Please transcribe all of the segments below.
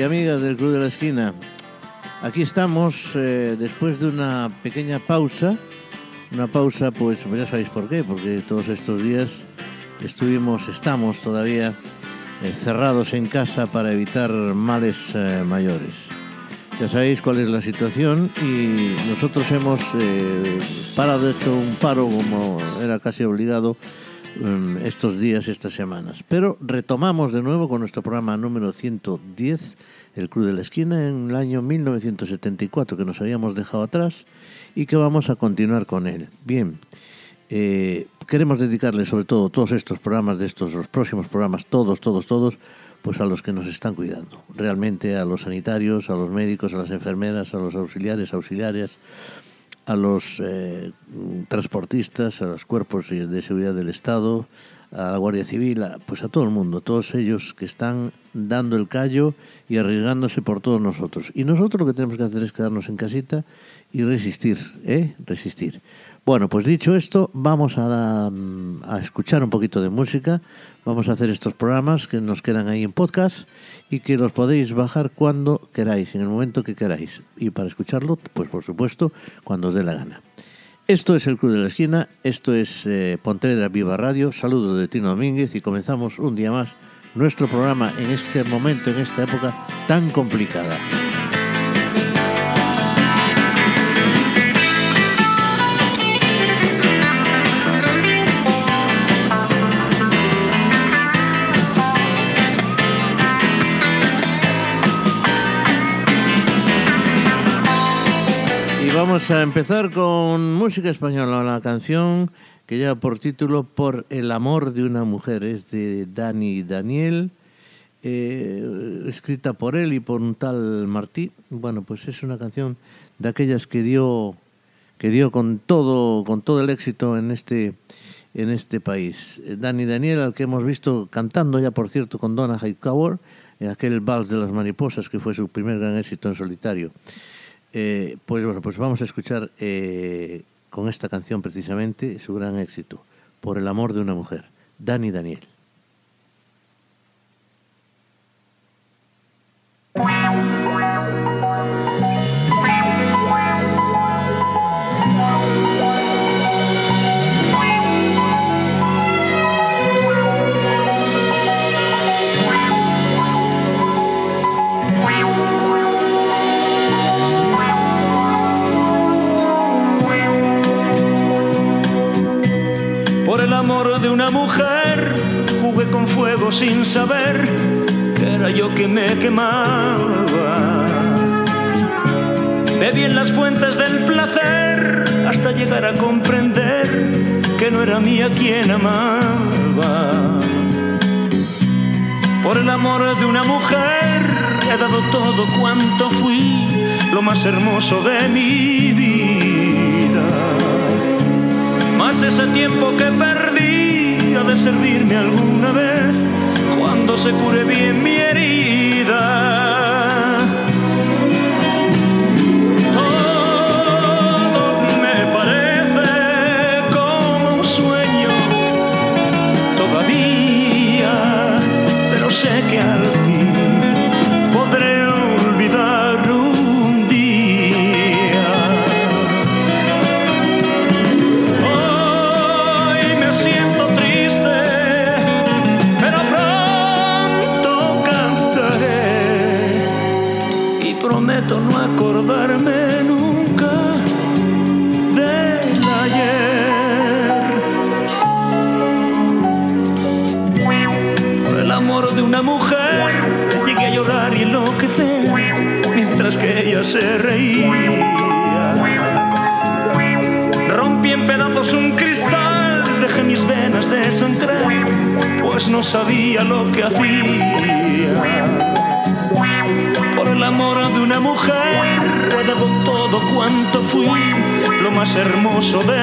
y amigas del Club de la Esquina. Aquí estamos eh, después de una pequeña pausa. Una pausa, pues ya sabéis por qué, porque todos estos días estuvimos, estamos todavía eh, cerrados en casa para evitar males eh, mayores. Ya sabéis cuál es la situación y nosotros hemos parado, hecho un paro como era casi obligado estos días, estas semanas. Pero retomamos de nuevo con nuestro programa número 110, El Club de la Esquina, en el año 1974, que nos habíamos dejado atrás y que vamos a continuar con él. Bien, eh, queremos dedicarle sobre todo todos estos programas, de estos los próximos programas, todos, todos, todos, pues a los que nos están cuidando. Realmente a los sanitarios, a los médicos, a las enfermeras, a los auxiliares, auxiliares a los eh, transportistas, a los cuerpos de seguridad del Estado, a la Guardia Civil, pues a todo el mundo, todos ellos que están dando el callo y arriesgándose por todos nosotros. Y nosotros lo que tenemos que hacer es quedarnos en casita y resistir, ¿eh? Resistir. Bueno, pues dicho esto, vamos a, a escuchar un poquito de música, vamos a hacer estos programas que nos quedan ahí en podcast y que los podéis bajar cuando queráis, en el momento que queráis. Y para escucharlo, pues por supuesto, cuando os dé la gana. Esto es el Club de la Esquina, esto es eh, Pontevedra Viva Radio, saludos de Tino Domínguez y comenzamos un día más nuestro programa en este momento, en esta época tan complicada. Vamos a empezar con música española, la canción que lleva por título Por el amor de una mujer, es de Dani Daniel, eh, escrita por él y por un tal Martí. Bueno, pues es una canción de aquellas que dio, que dio con todo, con todo el éxito en este, en este país. Dani Daniel, al que hemos visto cantando ya, por cierto, con Donna Hightower, en aquel Vals de las Mariposas, que fue su primer gran éxito en solitario. Eh, pues bueno, pues vamos a escuchar eh, con esta canción precisamente su gran éxito, Por el amor de una mujer, Dani Daniel. una mujer, jugué con fuego sin saber que era yo que me quemaba. Bebí en las fuentes del placer hasta llegar a comprender que no era mía quien amaba. Por el amor de una mujer he dado todo cuanto fui, lo más hermoso de mi vida ese tiempo que perdí ha de servirme alguna vez cuando se cure bien mi herida. Todo me parece como un sueño todavía, pero sé que al hermoso de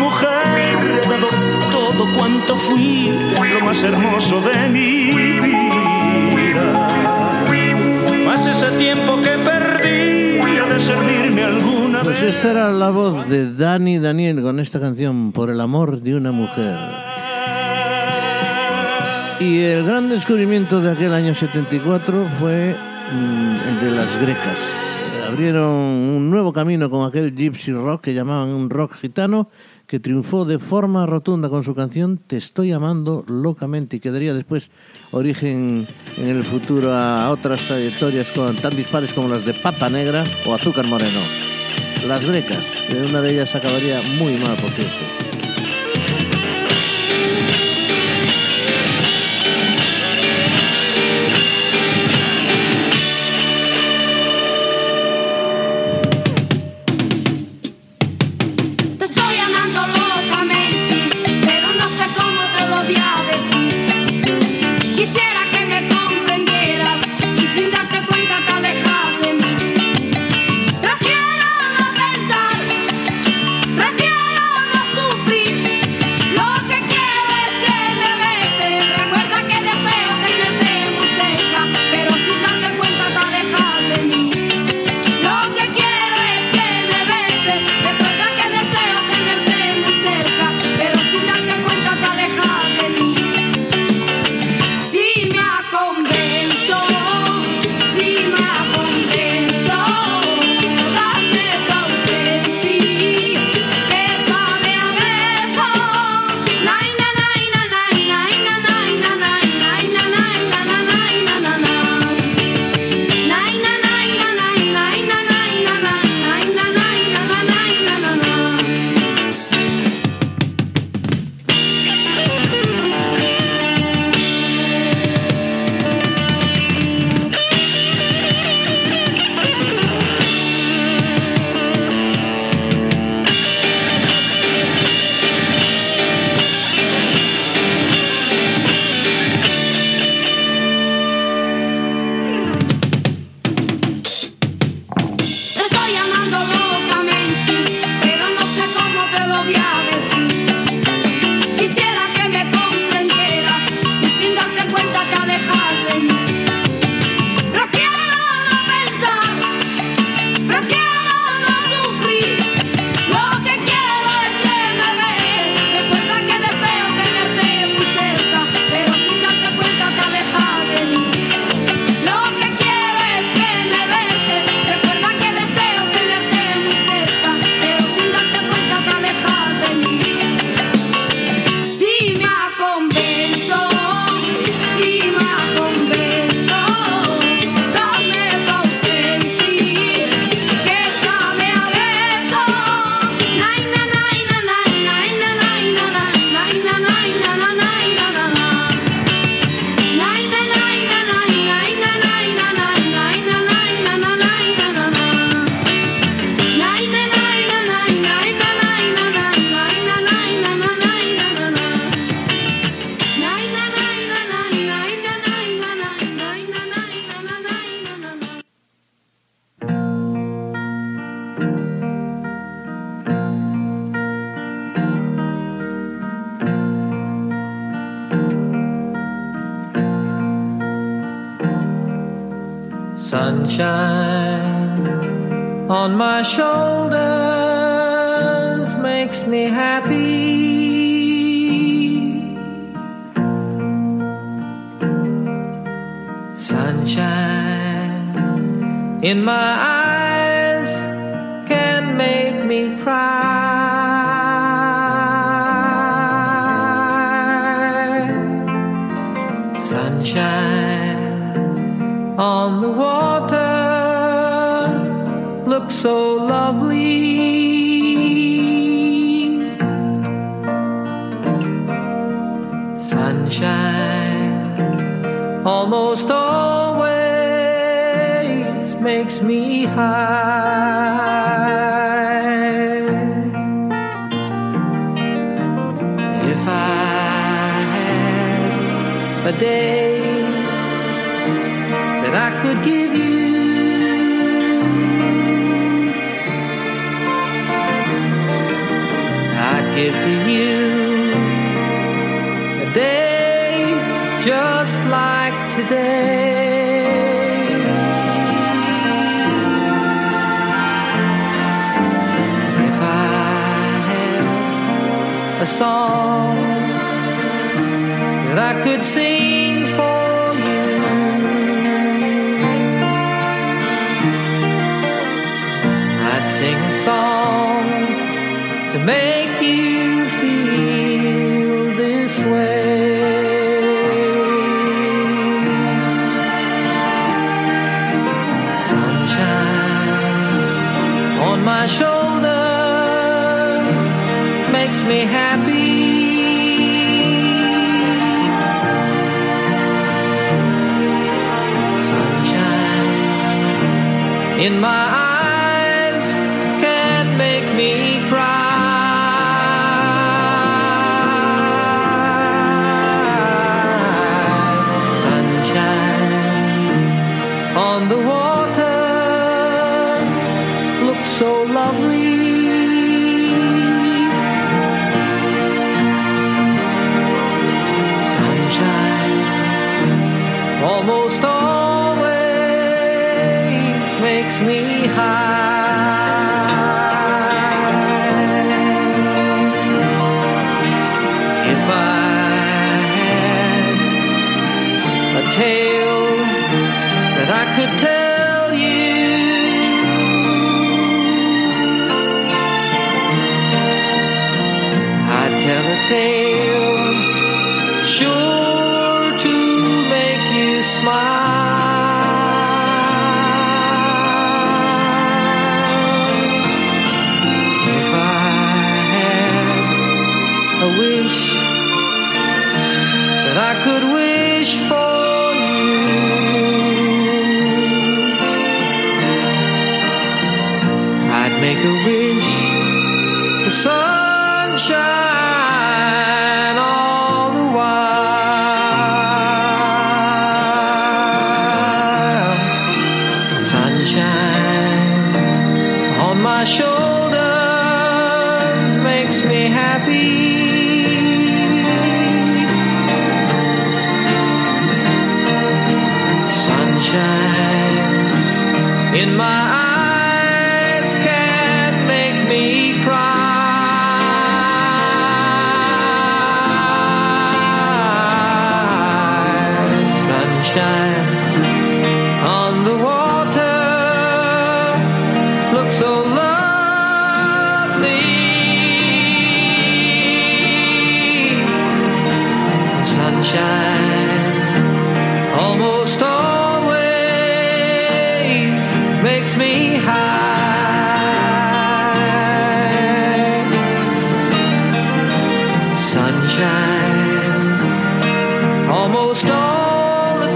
mujer, he dado todo cuanto fui, lo más hermoso de mi vida. Más ese tiempo que perdí de servirme alguna pues vez. Pues esta era la voz de Dani Daniel con esta canción, Por el amor de una mujer. Y el gran descubrimiento de aquel año 74 fue mm, el de las grecas. Abrieron un nuevo camino con aquel gypsy rock que llamaban un rock gitano que triunfó de forma rotunda con su canción Te estoy amando locamente y que daría después origen en el futuro a otras trayectorias con, tan dispares como las de Papa Negra o Azúcar Moreno. Las Grecas, una de ellas acabaría muy mal, por cierto. eyes can make me cry. Sunshine on the water looks so lovely. Makes me high. Song that I could sing for you, I'd sing a song to make you feel this way. Sunshine on my shoulders makes me happy. In my me high. If I had a tale that I could tell you. I'd tell a tale the wind.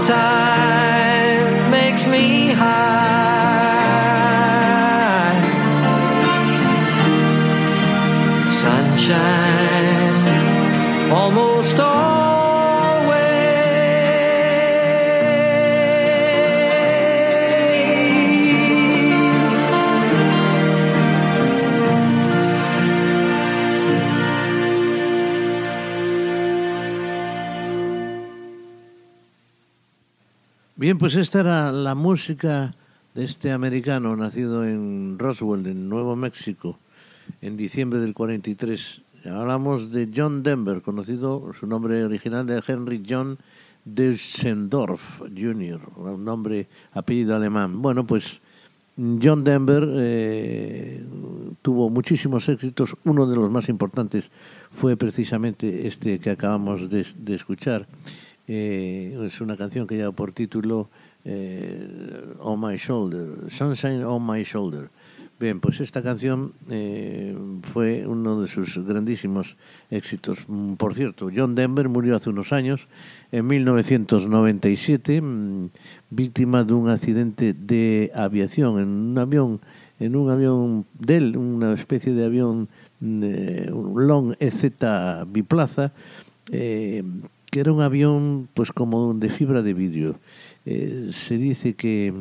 Time Bien, pues esta era la música de este americano nacido en Roswell, en Nuevo México, en diciembre del 43. Hablamos de John Denver, conocido su nombre original de Henry John Düsseldorf Jr., un nombre, apellido alemán. Bueno, pues John Denver eh, tuvo muchísimos éxitos. Uno de los más importantes fue precisamente este que acabamos de escuchar. Eh, es una canción que lleva por título eh, On My Shoulder, Sunshine On My Shoulder. Bien, pues esta canción eh, fue uno de sus grandísimos éxitos. Por cierto, John Denver murió hace unos años, en 1997, mm, víctima de un accidente de aviación en un avión, en un avión Dell, una especie de avión mm, eh, un Long EZ biplaza, eh, que era un avión pues como de fibra de vidrio. Eh, se dice que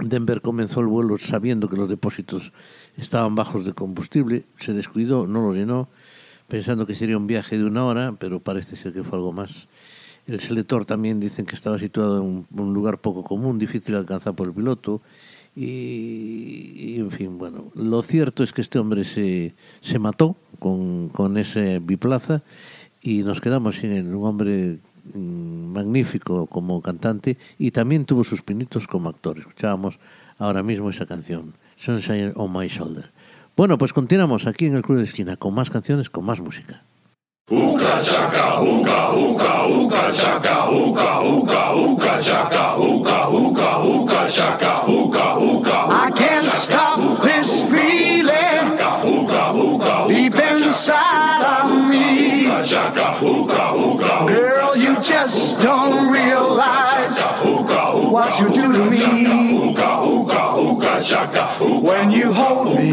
Denver comenzó el vuelo sabiendo que los depósitos estaban bajos de combustible, se descuidó, no lo llenó, pensando que sería un viaje de una hora, pero parece ser que fue algo más. El selector también dicen que estaba situado en un, lugar poco común, difícil de alcanzar por el piloto. Y, y, en fin, bueno, lo cierto es que este hombre se, se mató con, con ese biplaza y nos quedamos sin él, un hombre mm, magnífico como cantante y también tuvo sus pinitos como actor. Escuchábamos ahora mismo esa canción, Sunshine on My Shoulder. Bueno, pues continuamos aquí en el Club de Esquina con más canciones, con más música. I can't stop just don't realize what you do to me. When you hold me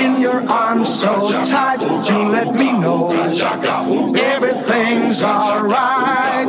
in your arms so tight, you let me know everything's alright.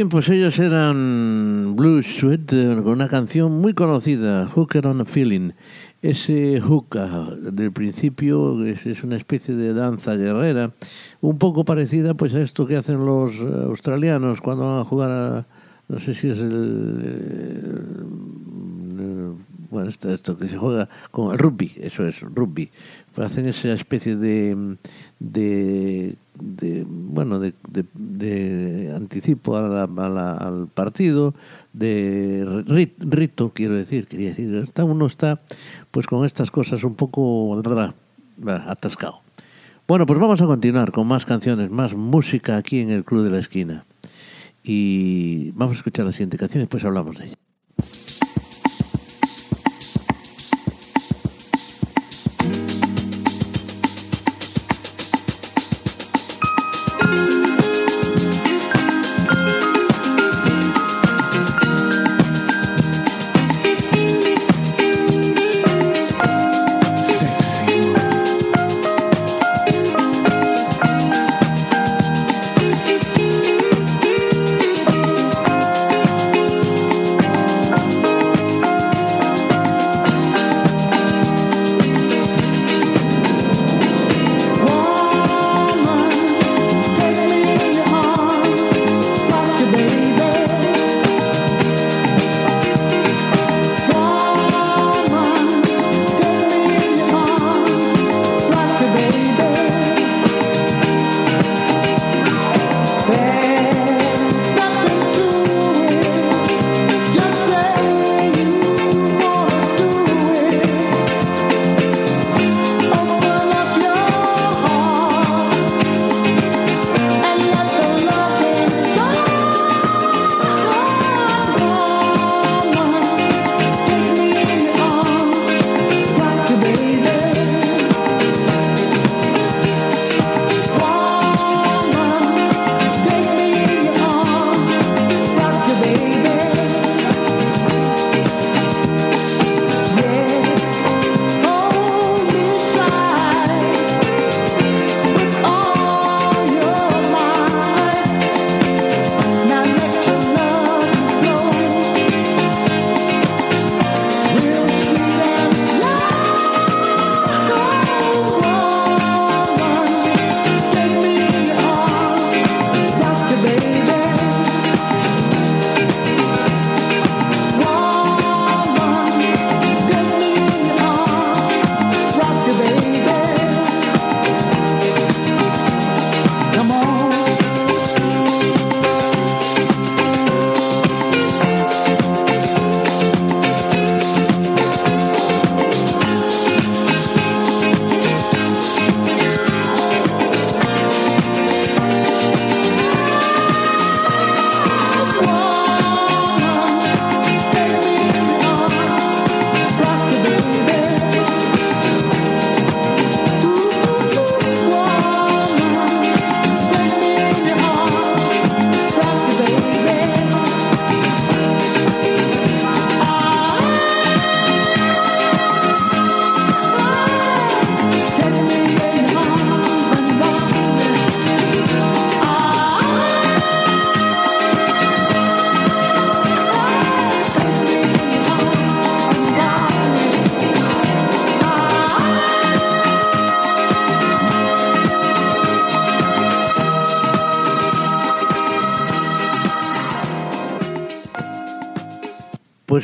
Bien, pues ellos eran Blue Sweat eh, con una canción muy conocida, Hooker on a Feeling. Ese hookah del principio es, es una especie de danza guerrera, un poco parecida pues a esto que hacen los eh, australianos cuando van a jugar a, no sé si es el, eh, bueno, esto, que se juega con el rugby, eso es, rugby. Hacen esa especie de, de, bueno, de, de- anticipo a la- a la- al partido, de rit- rito, quiero decir, quería decir, está, uno está pues con estas cosas un poco atascado. Bueno, pues vamos a continuar con más canciones, más música aquí en el Club de la Esquina. Y vamos a escuchar la siguiente canción y después hablamos de ella.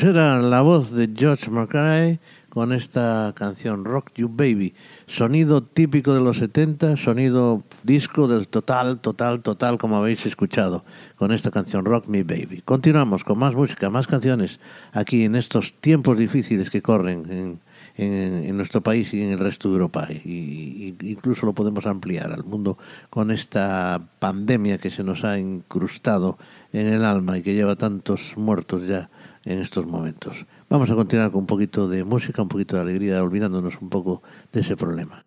Era la voz de George McRae con esta canción Rock You Baby. Sonido típico de los 70, sonido disco del total, total, total, como habéis escuchado, con esta canción Rock Me Baby. Continuamos con más música, más canciones, aquí en estos tiempos difíciles que corren en, nuestro país y en el resto de Europa. Y incluso lo podemos ampliar al mundo con esta pandemia que se nos ha incrustado en el alma y que lleva tantos muertos ya en estos momentos. Vamos a continuar con un poquito de música, un poquito de alegría, olvidándonos un poco de ese problema.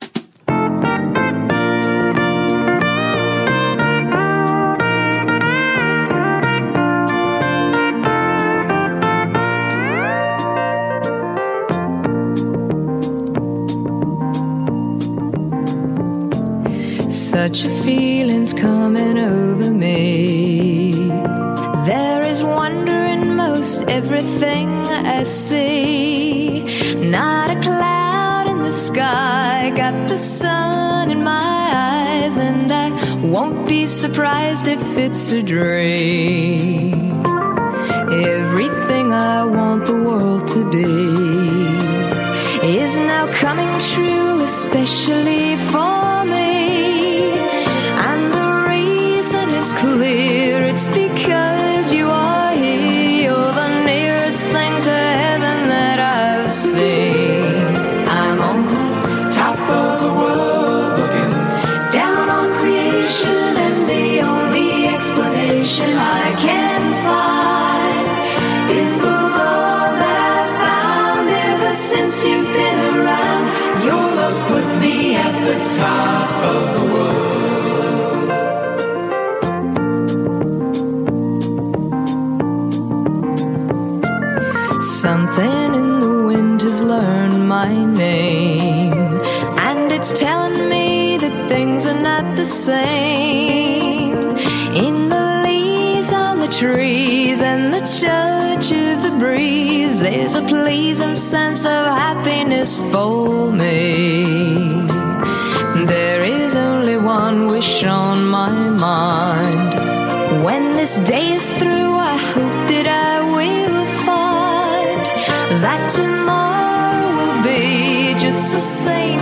Such a feeling's coming over me. There is wonder in everything I see. Not a cloud in the sky, got the sun in my eyes, and I won't be surprised if it's a dream. Everything I want the world to be is now coming true, especially for me. And the reason is clear it's because Something in the wind has learned my name, and it's telling me that things are not the same. In the leaves on the trees and the touch of the breeze, there's a pleasing sense of happiness for mind. When this day is through, I hope that I will find that tomorrow will be just the same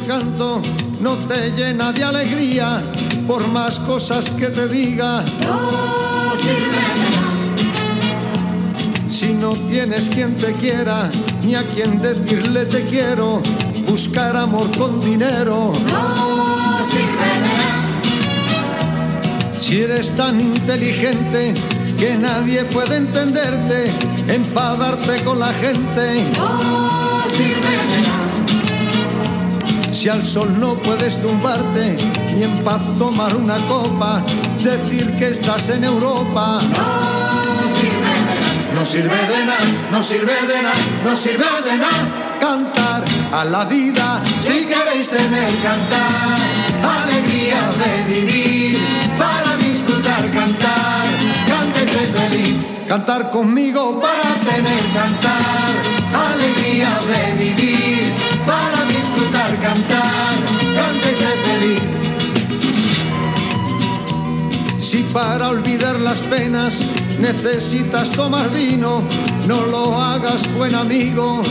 yo canto no te llena de alegría, por más cosas que te diga, no sirve Si no tienes quien te quiera, ni a quien decirle te quiero, buscar amor con dinero. No sirve Si eres tan inteligente que nadie puede entenderte, enfadarte con la gente. No sirve Si al sol no puedes tumbarte, ni en paz tomar una copa, decir que estás en Europa. No sirve de nada, no sirve de nada, no sirve de nada cantar a la vida si queréis tener cantar. Alegría de vivir para disfrutar cantar. Cántese feliz, cantar conmigo para tener cantar. Alegría de vivir para cantar, canta y sé feliz. Si para olvidar las penas necesitas tomar vino, no lo hagas buen amigo.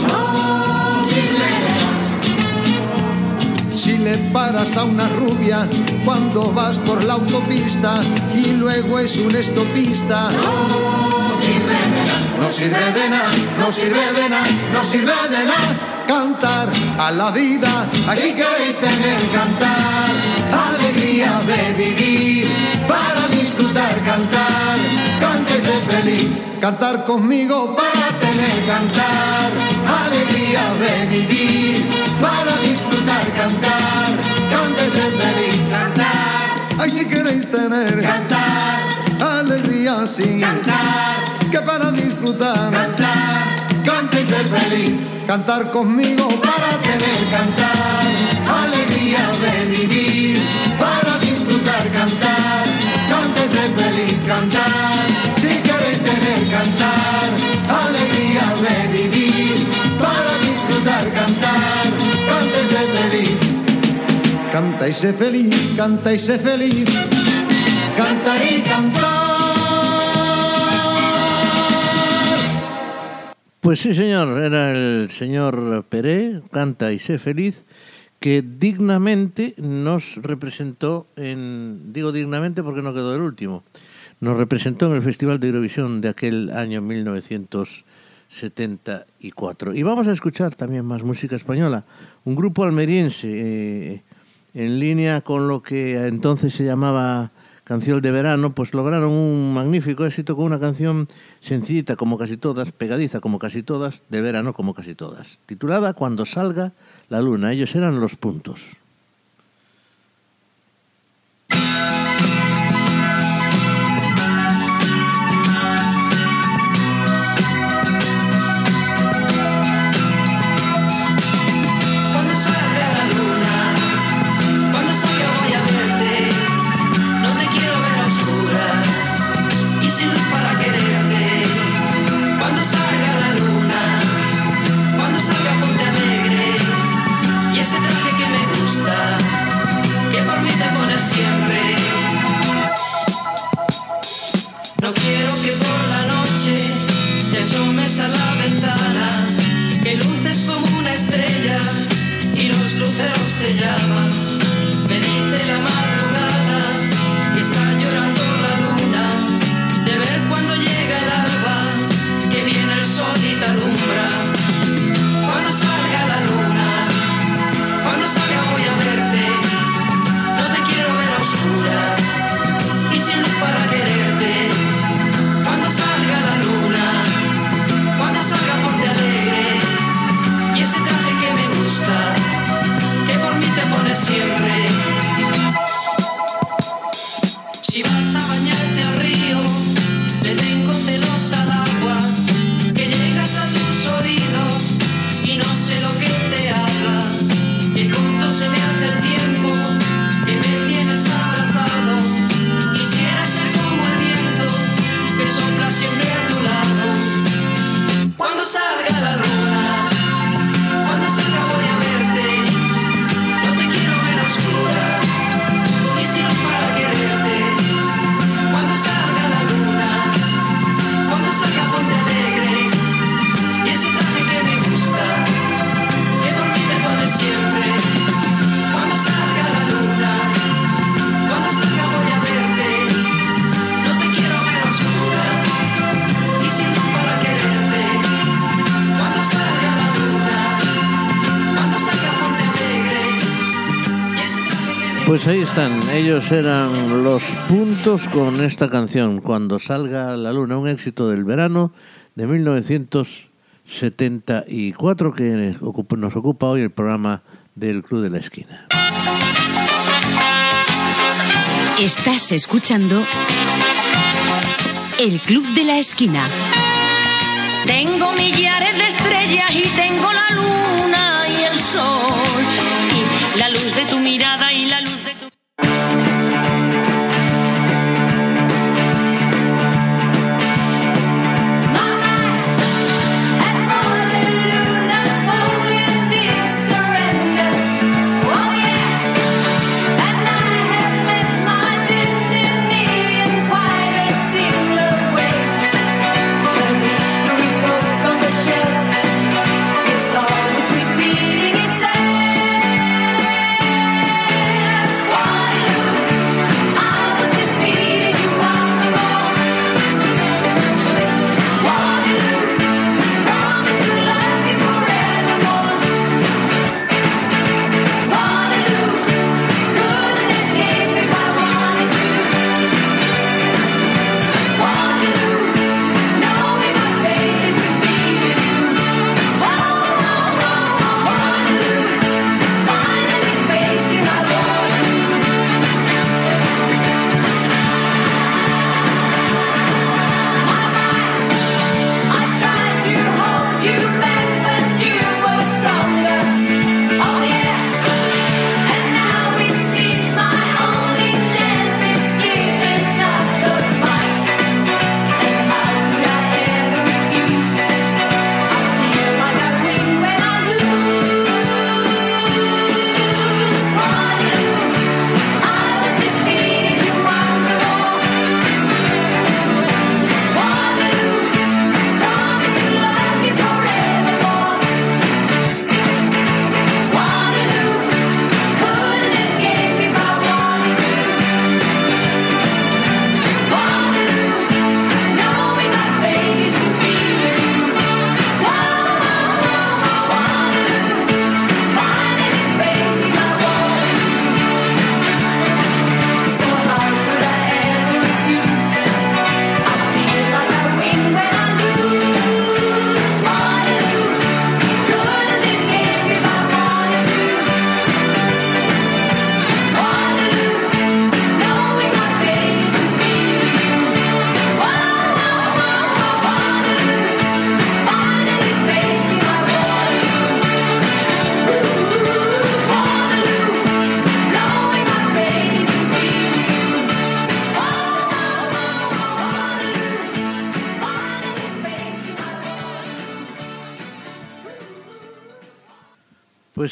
Si le paras a una rubia cuando vas por la autopista y luego es un estopista. No sirve de nada, no sirve de nada, no sirve de nada, no sirve de nada cantar a la vida. Así queréis tener cantar, alegría de vivir, para disfrutar cantar, cántese feliz, cantar conmigo para tener cantar, alegría de vivir, para disfrutar cantar, cántese feliz, cantar. Ay, si queréis tener cantar, alegría sí, cantar, que para disfrutar cantar, cantar conmigo para tener cantar, alegría de vivir, para disfrutar cantar, cántese feliz cantar, si queréis tener cantar, alegría de vivir, para disfrutar cantar, cántese feliz. Canta y sé feliz, canta y sé feliz, cantar y cantar. Pues sí, señor, era el señor Peré, canta y sé feliz, que dignamente nos representó en, digo dignamente porque no quedó el último, nos representó en el Festival de Eurovisión de aquel año 1974. Y vamos a escuchar también más música española, un grupo almeriense eh, en línea con lo que entonces se llamaba canción de verano, pues lograron un magnífico éxito con una canción sencillita como casi todas, pegadiza como casi todas, de verano como casi todas, titulada Cuando salga la luna. Ellos eran los puntos. Ellos eran los puntos con esta canción, Cuando salga la luna, un éxito del verano de 1974 que nos ocupa hoy el programa del Club de la Esquina. Estás escuchando El Club de la Esquina. Tengo millares de estrellas y tengo la luna y el sol. Y la luz de tu mirada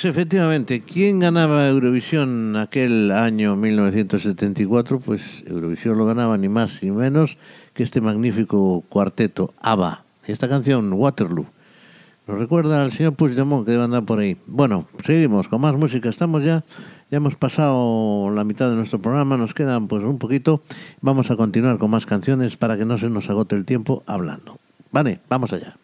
Pues efectivamente, ¿quién ganaba Eurovisión aquel año 1974? Pues Eurovisión lo ganaba ni más ni menos que este magnífico cuarteto ABBA. Esta canción, Waterloo. Nos recuerda al señor Puigdemont que debe andar por ahí. Bueno, seguimos con más música. Estamos ya, ya hemos pasado la mitad de nuestro programa, nos quedan pues un poquito. Vamos a continuar con más canciones para que no se nos agote el tiempo hablando. Vale, vamos allá.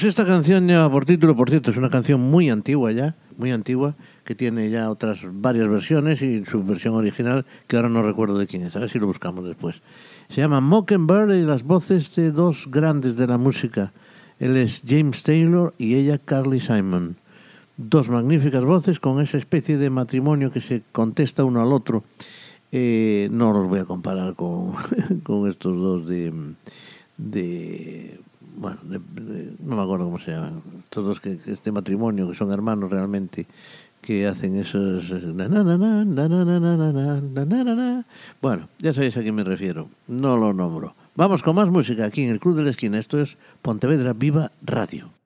Pues esta canción lleva por título, por cierto, es una canción muy antigua ya, muy antigua, que tiene ya otras varias versiones y su versión original, que ahora no recuerdo de quién es, a ver si lo buscamos después. Se llama Mockingbird y las voces de dos grandes de la música. Él es James Taylor y ella Carly Simon. Dos magníficas voces con esa especie de matrimonio que se contesta uno al otro. Eh, no los voy a comparar con, con estos dos de, de bueno, de, no me acuerdo cómo se llama, todos que, este matrimonio, que son hermanos realmente, que hacen esos... Bueno, ya sabéis a quién me refiero, no lo nombro. Vamos con más música aquí en el Club de la Esquina, esto es Pontevedra Viva Radio.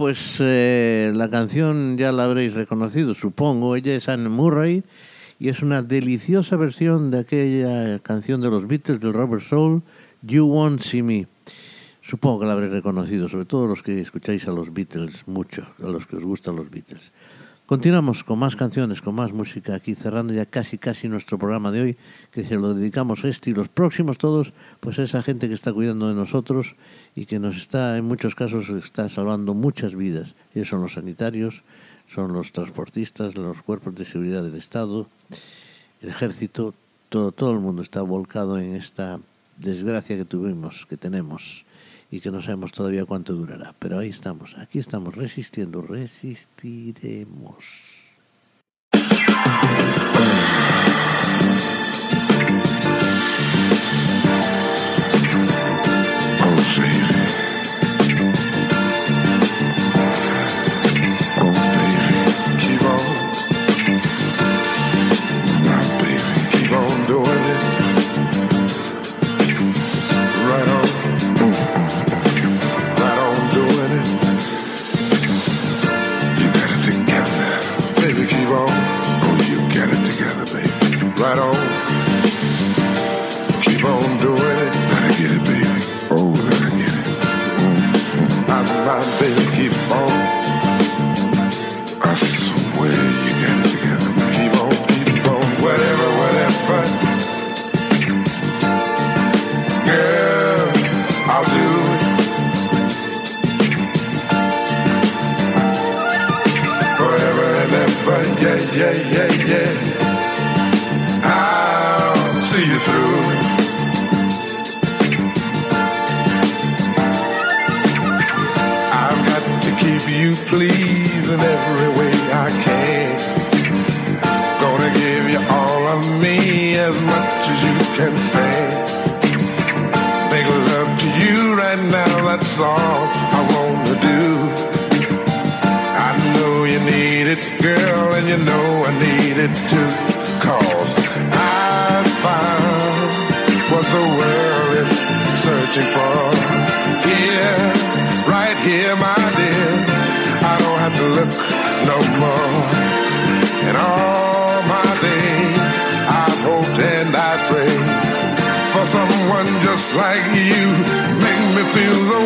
pues eh, la canción ya la habréis reconocido, supongo. Ella es Anne Murray y es una deliciosa versión de aquella canción de los Beatles, del Robert Soul, You Won't See Me. Supongo que la habréis reconocido, sobre todo los que escucháis a los Beatles mucho, a los que os gustan los Beatles. Continuamos con más canciones, con más música aquí, cerrando ya casi casi nuestro programa de hoy, que se lo dedicamos a este y los próximos todos, pues esa gente que está cuidando de nosotros y que nos está, en muchos casos, está salvando muchas vidas. Ellos son los sanitarios, son los transportistas, los cuerpos de seguridad del Estado, el ejército, todo, todo el mundo está volcado en esta desgracia que tuvimos, que tenemos y que no sabemos todavía cuánto durará. Pero ahí estamos, aquí estamos resistiendo, resistiremos. I need it too. Cause I found what the world is searching for. Here, right here, my dear. I don't have to look no more. And all my days, I've hoped and I prayed for someone just like you. Make me feel the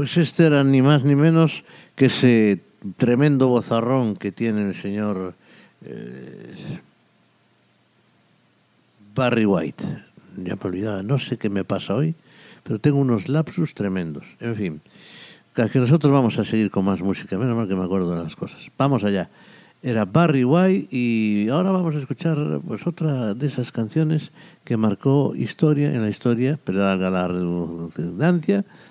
Pues este era ni más ni menos que ese tremendo bozarrón que tiene el señor eh, Barry White. Ya me olvidaba, no sé qué me pasa hoy, pero tengo unos lapsus tremendos. En fin, que nosotros vamos a seguir con más música, menos mal que me acuerdo de las cosas. Vamos allá. Era Barry White y ahora vamos a escuchar pues otra de esas canciones que marcó historia en la historia, perdón la redundancia,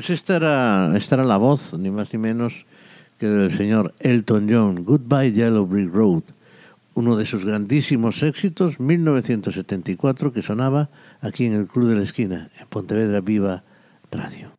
Pues esta era, la voz, ni más ni menos, que del señor Elton John, Goodbye Yellow Brick Road, uno de sus grandísimos éxitos, 1974, que sonaba aquí en el Club de la Esquina, en Pontevedra Viva Radio.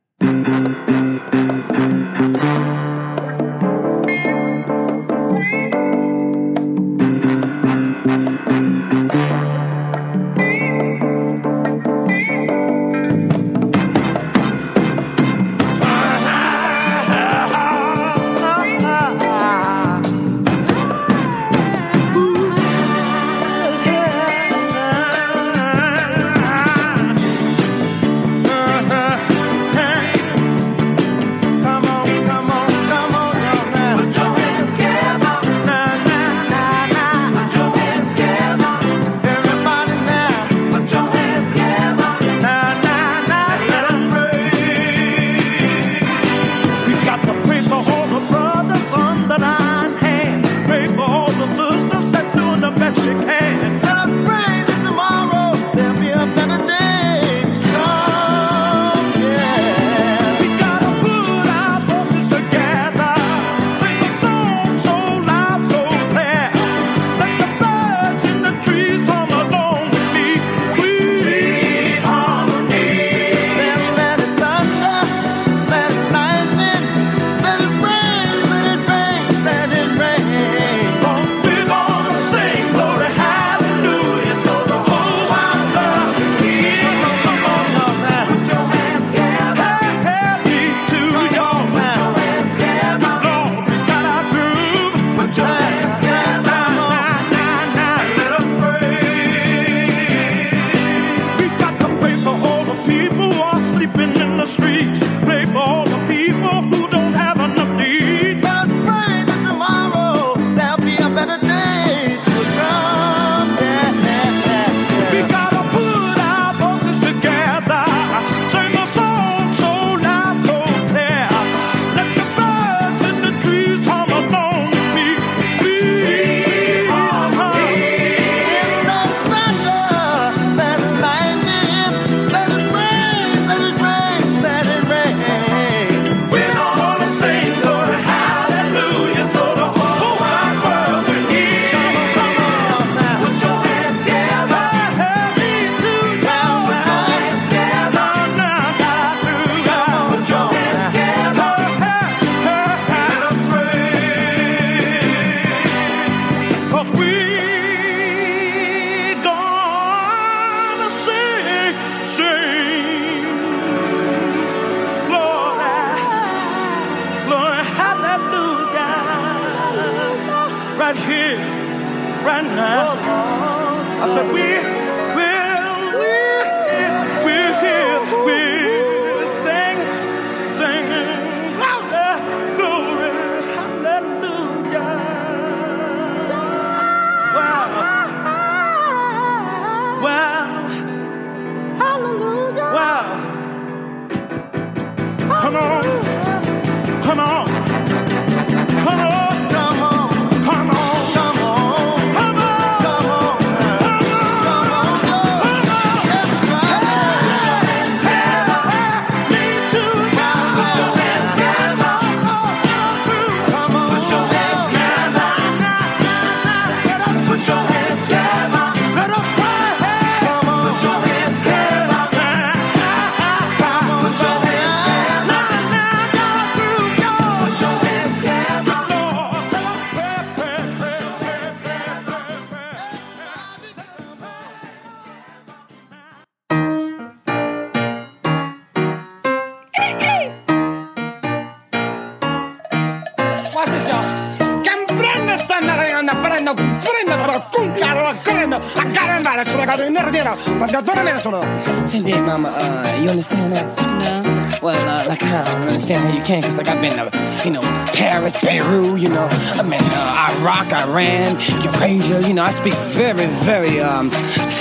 10 day, mama. Uh, you understand that? No. Well, uh, like I don't understand how you can, cause like I've been to, you know, Paris, Peru, you know, I've been uh, Iraq, Iran, Eurasia, you know, I speak very, very um,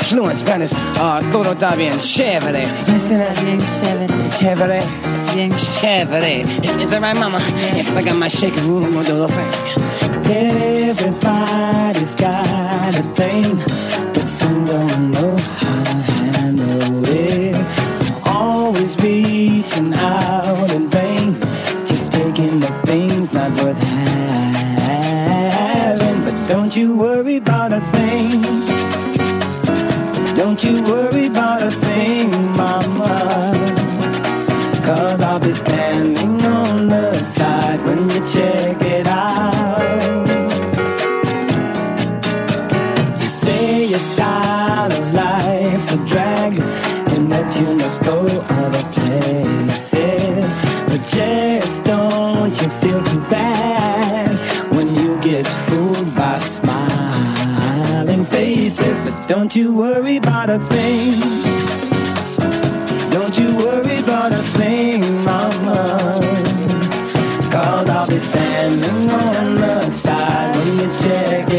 fluent Spanish. Uh, todo está bien chévere. You understand that? Bien chévere. Bien chévere. Is that right, mama? Yeah, cause I got my shaking room, I'm gonna little. Everybody's got a thing, but some don't know reaching out in vain, just taking the things not worth having. But don't you worry just don't you feel too bad when you get fooled by smiling faces. But don't you worry about a thing. Don't you worry about a thing, mama. Cause I'll be standing on the side when you check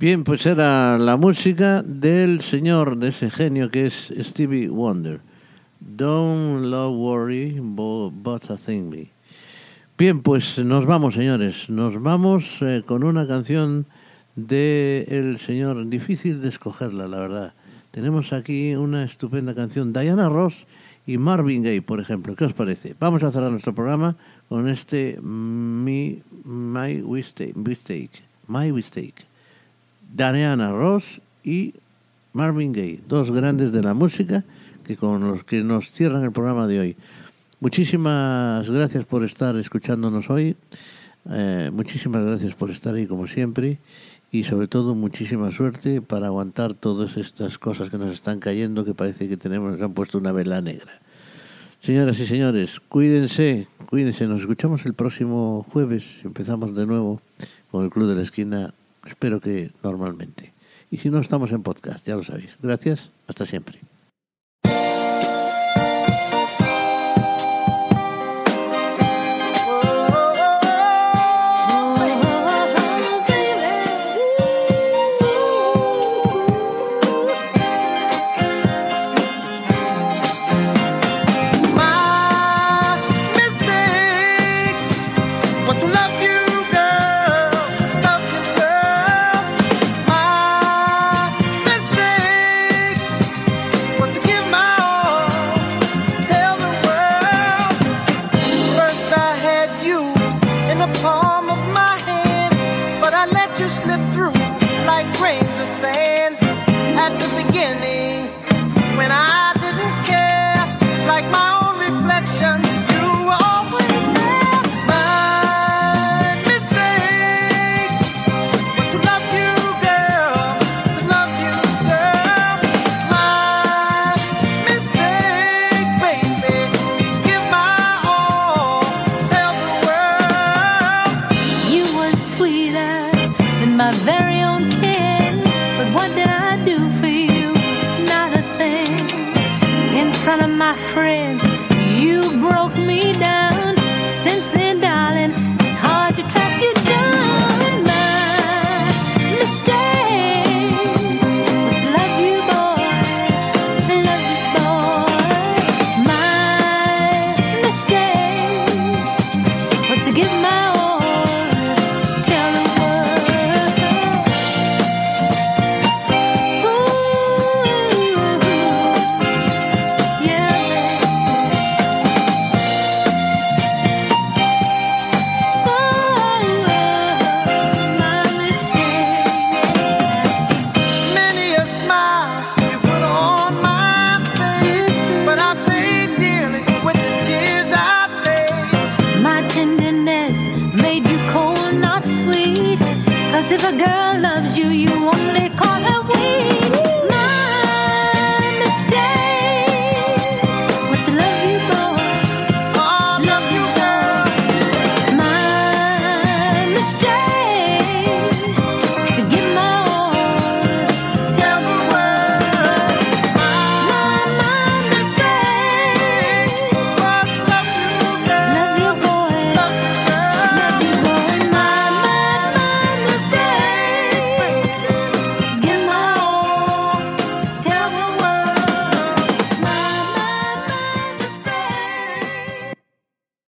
Bien, pues era la música del señor, de ese genio que es Stevie Wonder. Don't love worry, but a thing me. Bien, pues nos vamos, señores. Nos vamos eh, con una canción de el señor. Difícil de escogerla, la verdad. Tenemos aquí una estupenda canción. Diana Ross y Marvin Gaye, por ejemplo. ¿Qué os parece? Vamos a cerrar nuestro programa con este Mi, My. Mistake. My Mistake. Diana Ross y Marvin Gaye, dos grandes de la música que con los que nos cierran el programa de hoy. Muchísimas gracias por estar escuchándonos hoy. Eh, muchísimas gracias por estar ahí como siempre y sobre todo muchísima suerte para aguantar todas estas cosas que nos están cayendo que parece que tenemos nos han puesto una vela negra. Señoras y señores, cuídense, cuídense. Nos escuchamos el próximo jueves. Empezamos de nuevo con el Club de la Esquina. Espero que normalmente. Y si no, estamos en podcast, ya lo sabéis. Gracias, hasta siempre.